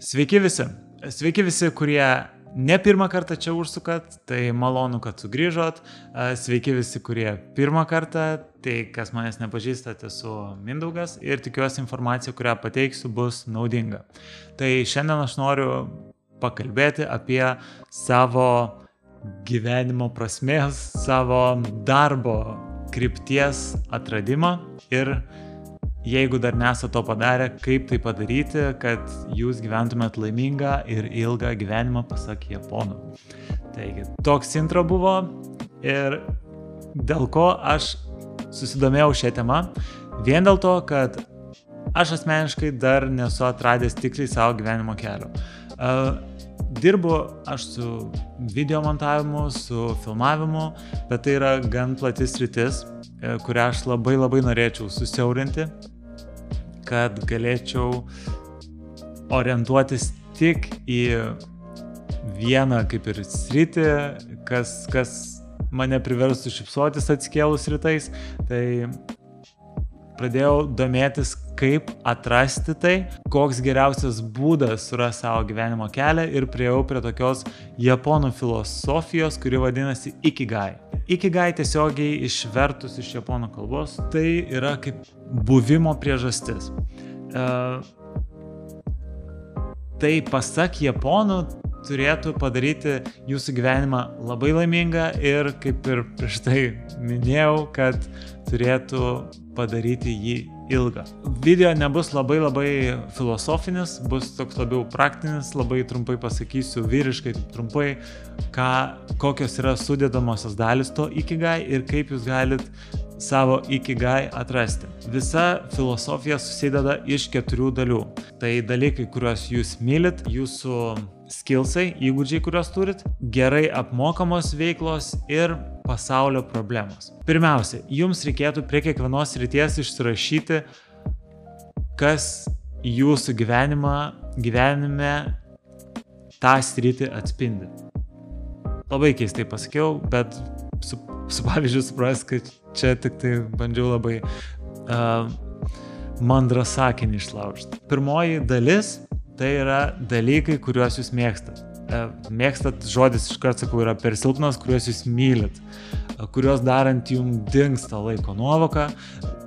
Sveiki visi. Sveiki visi, kurie ne pirmą kartą čia užsukat, tai malonu, kad sugrįžot. Sveiki visi, kurie pirmą kartą, tai kas manęs nepažįstate, esu Mindaugas ir tikiuosi informacija, kurią pateiksiu, bus naudinga. Tai šiandien aš noriu pakalbėti apie savo gyvenimo prasmės, savo darbo krypties atradimą ir Jeigu dar nesate to padarę, kaip tai padaryti, kad jūs gyventumėt laimingą ir ilgą gyvenimą, pasak japonų. Taigi, toks intro buvo ir dėl ko aš susidomėjau šią temą. Vien dėl to, kad aš asmeniškai dar nesu atradęs tiksliai savo gyvenimo kelio. Uh, dirbu aš su video montavimu, su filmavimu, bet tai yra gan platis rytis, kurią aš labai labai norėčiau susiaurinti kad galėčiau orientuotis tik į vieną kaip ir sritį, kas, kas mane priverstų šipsuotis atskėlus rytais. Tai pradėjau domėtis, kaip atrasti tai, koks geriausias būdas surasti savo gyvenimo kelią ir prieėjau prie tokios japonų filosofijos, kuri vadinasi Ikigai. Ikigai tiesiogiai išvertus iš japonų kalbos, tai yra kaip buvimo priežastis. Uh, tai pasak japonų turėtų padaryti jūsų gyvenimą labai laimingą ir kaip ir prieš tai minėjau, kad turėtų padaryti jį ilgą. Video nebus labai labai filosofinis, bus toks labiau praktinis, labai trumpai pasakysiu, vyriškai trumpai, ką, kokios yra sudėdamosios dalis to ikigai ir kaip jūs galit savo ikigai atrasti. Visa filosofija susideda iš keturių dalių. Tai dalykai, kuriuos jūs mylit, jūsų skillsai, įgūdžiai, kuriuos turit, gerai apmokamos veiklos ir pasaulio problemos. Pirmiausia, jums reikėtų prie kiekvienos ryties išsirašyti, kas jūsų gyvenimą, gyvenime tą sritį atspindi. Labai keistai pasakiau, bet su, su pavyzdžiu supras, kad čia tik tai bandžiau labai uh, mandrą sakinį išlaužti. Pirmoji dalis tai yra dalykai, kuriuos jūs mėgstat. E, mėgstat žodis iškart sakau yra per silpnas, kuriuos jūs mylit, e, kuriuos darant jums dinksta laiko nuovoka,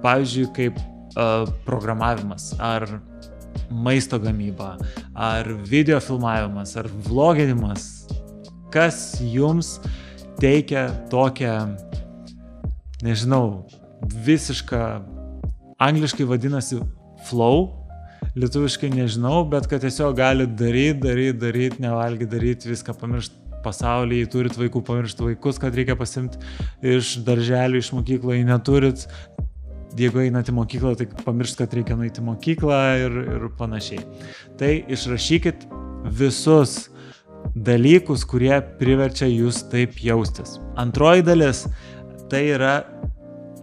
pavyzdžiui, kaip uh, programavimas ar maisto gamyba, ar video filmavimas, ar vloginimas, kas jums teikia tokią, nežinau, visišką, angliškai vadinasi flow, lietuviškai nežinau, bet kad tiesiog galit daryti, daryti, daryti, nevalgyti, daryti viską, pamiršti pasaulį, turit vaikų, pamiršti vaikus, kad reikia pasimti iš darželių, iš mokyklą, jei neturit, jeigu einate į mokyklą, tai pamiršti, kad reikia nueiti į mokyklą ir, ir panašiai. Tai išrašykit visus dalykus, kurie priverčia jūs taip jaustis. Antroji dalis tai yra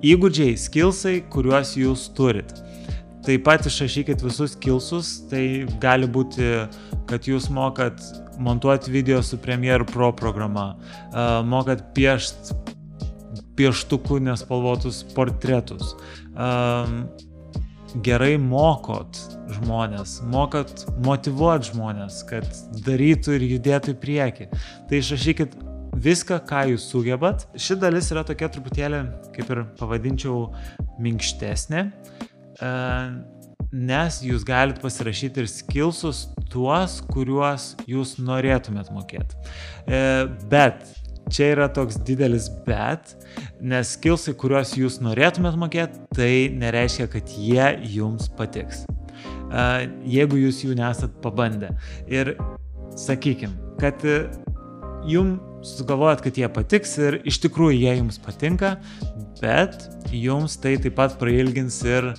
įgūdžiai, skilsai, kuriuos jūs turit. Taip pat išrašykit visus kilsus, tai gali būti, kad jūs mokat montuoti video su Premiere Pro programa, mokat piešti pieštukų nespalvotus portretus, gerai mokot žmonės, mokat motivuoti žmonės, kad darytų ir judėtų į priekį. Tai išrašykit viską, ką jūs sugebat. Ši dalis yra tokia truputėlį, kaip ir pavadinčiau, minkštesnė. E, nes jūs galite pasirašyti ir skilsus tuos, kuriuos jūs norėtumėt mokėti. E, bet čia yra toks didelis bet, nes skilsai, kuriuos jūs norėtumėt mokėti, tai nereiškia, kad jie jums patiks. E, jeigu jūs jų nesat pabandę. Ir sakykim, kad jums sugalvojat, kad jie patiks ir iš tikrųjų jie jums patinka, bet jums tai taip pat prailgins ir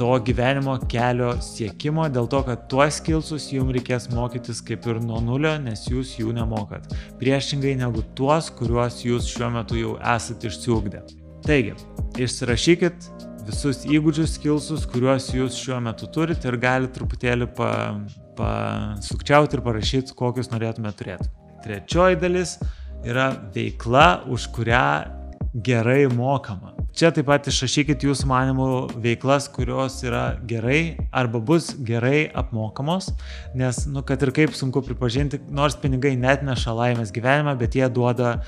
to gyvenimo kelio siekimo, dėl to, kad tuos skilsus jums reikės mokytis kaip ir nuo nulio, nes jūs jų nemokat. Priešingai negu tuos, kuriuos jūs šiuo metu jau esate išsiugdę. Taigi, išsirašykit visus įgūdžius, skilsus, kuriuos jūs šiuo metu turite ir galite truputėlį pasukčiauti pa ir parašyti, kokius norėtumėte turėti. Trečioji dalis yra veikla, už kurią gerai mokama. Čia taip pat išrašykit jūsų manimų veiklas, kurios yra gerai arba bus gerai apmokamos, nes, nu, kad ir kaip sunku pripažinti, nors pinigai net neša laimės gyvenime, bet jie duoda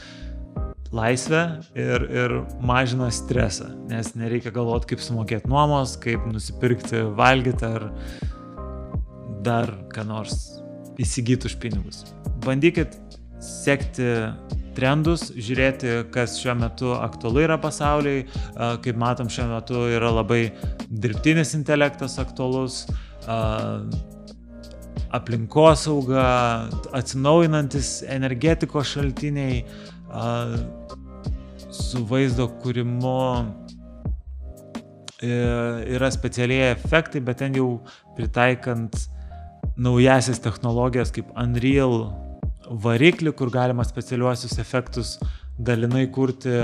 laisvę ir, ir mažina stresą, nes nereikia galvoti, kaip sumokėti nuomos, kaip nusipirkti valgyti ar dar ką nors įsigyti už pinigus. Bandykit sekti trendus, žiūrėti, kas šiuo metu aktualu yra pasauliai. Kaip matom, šiuo metu yra labai dirbtinis intelektas aktualus, aplinkosauga, atsinaujinantis energetikos šaltiniai, su vaizdo kūrimu e, yra specialiai efektai, bet ten jau pritaikant naujasis technologijas kaip Unreal variklį, kur galima specialiuosius efektus dalinai kurti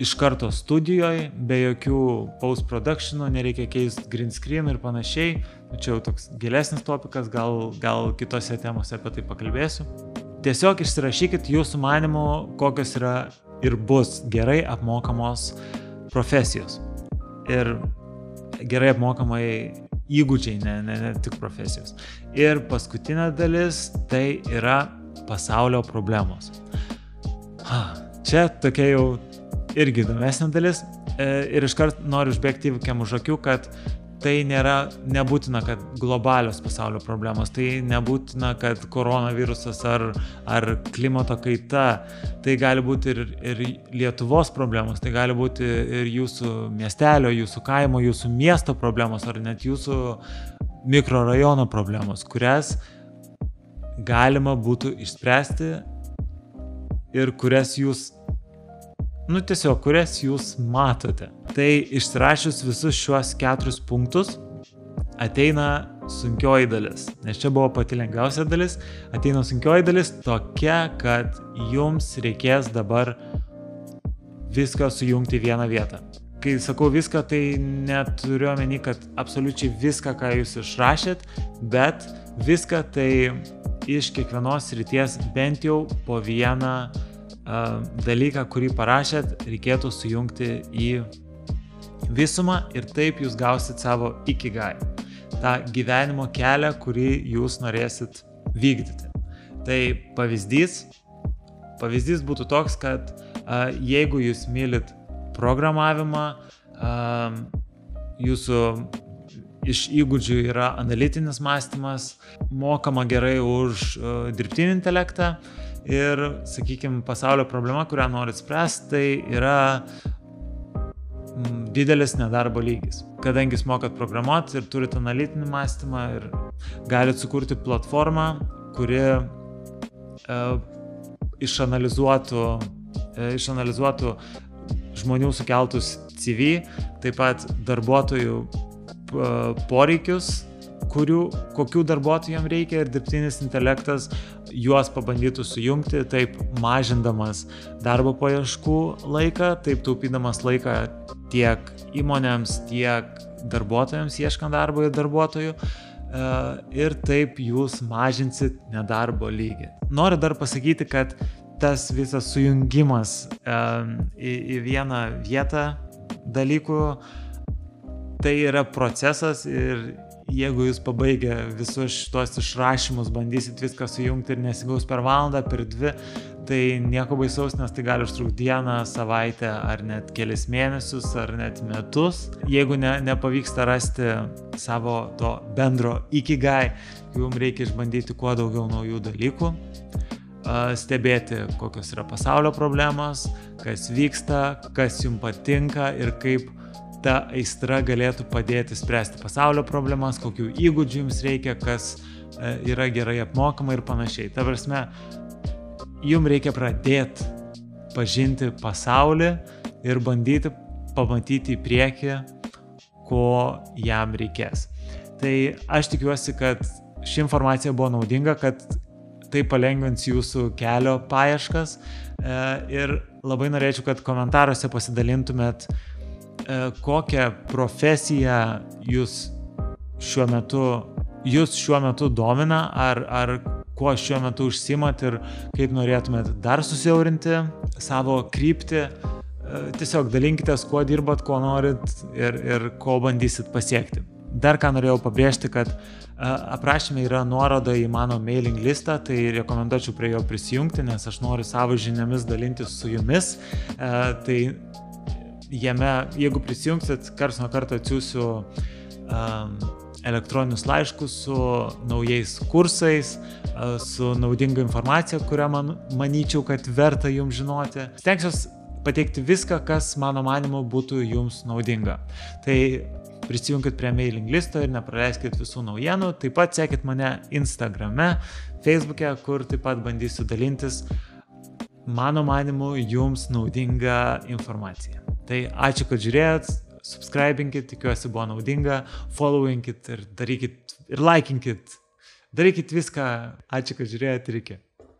iš karto studijoje, be jokių post-productionų, nereikia keisti green screen ir panašiai. Nu, čia jau toks gilesnis topikas, gal, gal kitose temose apie tai pakalbėsiu. Tiesiog išsirašykit jūsų manimų, kokios yra ir bus gerai apmokamos profesijos. Ir gerai apmokamai įgūdžiai, ne, ne, ne tik profesijos. Ir paskutinė dalis tai yra pasaulio problemos. Čia tokia jau irgi įdomesnė dalis e, ir iškart noriu užbėgti įvykiam už akių, kad tai nėra, nebūtina, kad globalios pasaulio problemos, tai nebūtina, kad koronavirusas ar, ar klimato kaita, tai gali būti ir, ir Lietuvos problemos, tai gali būti ir jūsų miestelio, jūsų kaimo, jūsų miesto problemos, ar net jūsų mikrorajono problemos, kurias galima būtų išspręsti ir kurias jūs, nu tiesiog, kurias jūs matote. Tai išsirašius visus šiuos keturis punktus, ateina sunkioji dalis. Nes čia buvo pati lengviausia dalis, ateina sunkioji dalis tokia, kad jums reikės dabar viską sujungti į vieną vietą. Kai sakau viską, tai neturiu omeny, kad absoliučiai viską, ką jūs išrašėt, bet viską tai iš kiekvienos ryties bent jau po vieną uh, dalyką, kurį parašėt, reikėtų sujungti į visumą ir taip jūs gausit savo ikigai. Ta gyvenimo kelią, kurį jūs norėsit vykdyti. Tai pavyzdys, pavyzdys būtų toks, kad uh, jeigu jūs mylit programavimą, uh, jūsų iš įgūdžių yra analitinis mąstymas, mokama gerai už uh, dirbtinį intelektą ir, sakykime, pasaulio problema, kurią norit spręsti, tai yra mm, didelis nedarbo lygis. Kadangi jūs mokat programuoti ir turite analitinį mąstymą ir galite sukurti platformą, kuri uh, išanalizuotų, uh, išanalizuotų žmonių sukeltus CV, taip pat darbuotojų poreikius, kurių, kokių darbuotojų jam reikia ir dirbtinis intelektas juos pabandytų sujungti, taip mažindamas darbo paieškų laiką, taip taupydamas laiką tiek įmonėms, tiek darbuotojams ieškant darbo ir darbuotojų. Ir taip jūs mažinsit nedarbo lygį. Noriu dar pasakyti, kad tas visas sujungimas į, į vieną vietą dalykų tai yra procesas ir jeigu jūs pabaigę visus šitos išrašymus, bandysit viską sujungti ir nesigaus per valandą, per dvi, tai nieko baisaus, nes tai gali užtrukti dieną, savaitę ar net kelias mėnesius ar net metus. Jeigu ne, nepavyksta rasti savo to bendro ikigai, jums reikia išbandyti kuo daugiau naujų dalykų stebėti, kokios yra pasaulio problemos, kas vyksta, kas jums patinka ir kaip ta aistra galėtų padėti spręsti pasaulio problemas, kokių įgūdžių jums reikia, kas e, yra gerai apmokama ir panašiai. Ta prasme, jums reikia pradėti pažinti pasaulį ir bandyti pamatyti į priekį, ko jam reikės. Tai aš tikiuosi, kad ši informacija buvo naudinga, kad tai palengvins jūsų kelio paieškas e, ir labai norėčiau, kad komentaruose pasidalintumėt E, kokią profesiją jūs šiuo metu, jūs šiuo metu domina, ar, ar kuo šiuo metu užsimat ir kaip norėtumėt dar susiaurinti savo kryptį, tiesiog dalinkitės, kuo dirbat, kuo norit ir, ir ko bandysit pasiekti. Dar ką norėjau pabrėžti, kad aprašymė yra nuoroda į mano mailing listą, tai rekomenduočiau prie jo prisijungti, nes aš noriu savo žiniomis dalintis su jumis. Tai jame, jeigu prisijungsit, kars nuo karto atsiųsiu um, elektroninius laiškus su naujais kursais, su naudinga informacija, kurią man manyčiau, kad verta jums žinoti. Stengsiuosi pateikti viską, kas mano manimu būtų jums naudinga. Tai prisijunkit prie mailing listo ir nepraleiskit visų naujienų. Taip pat sekit mane Instagrame, Facebook'e, kur taip pat bandysiu dalintis mano manimu jums naudinga informacija. Tai ačiū, kad žiūrėjot, subscribinkit, tikiuosi buvo naudinga, followinkit ir darykit ir laikinkit. Darykit viską. Ačiū, kad žiūrėjote ir iki.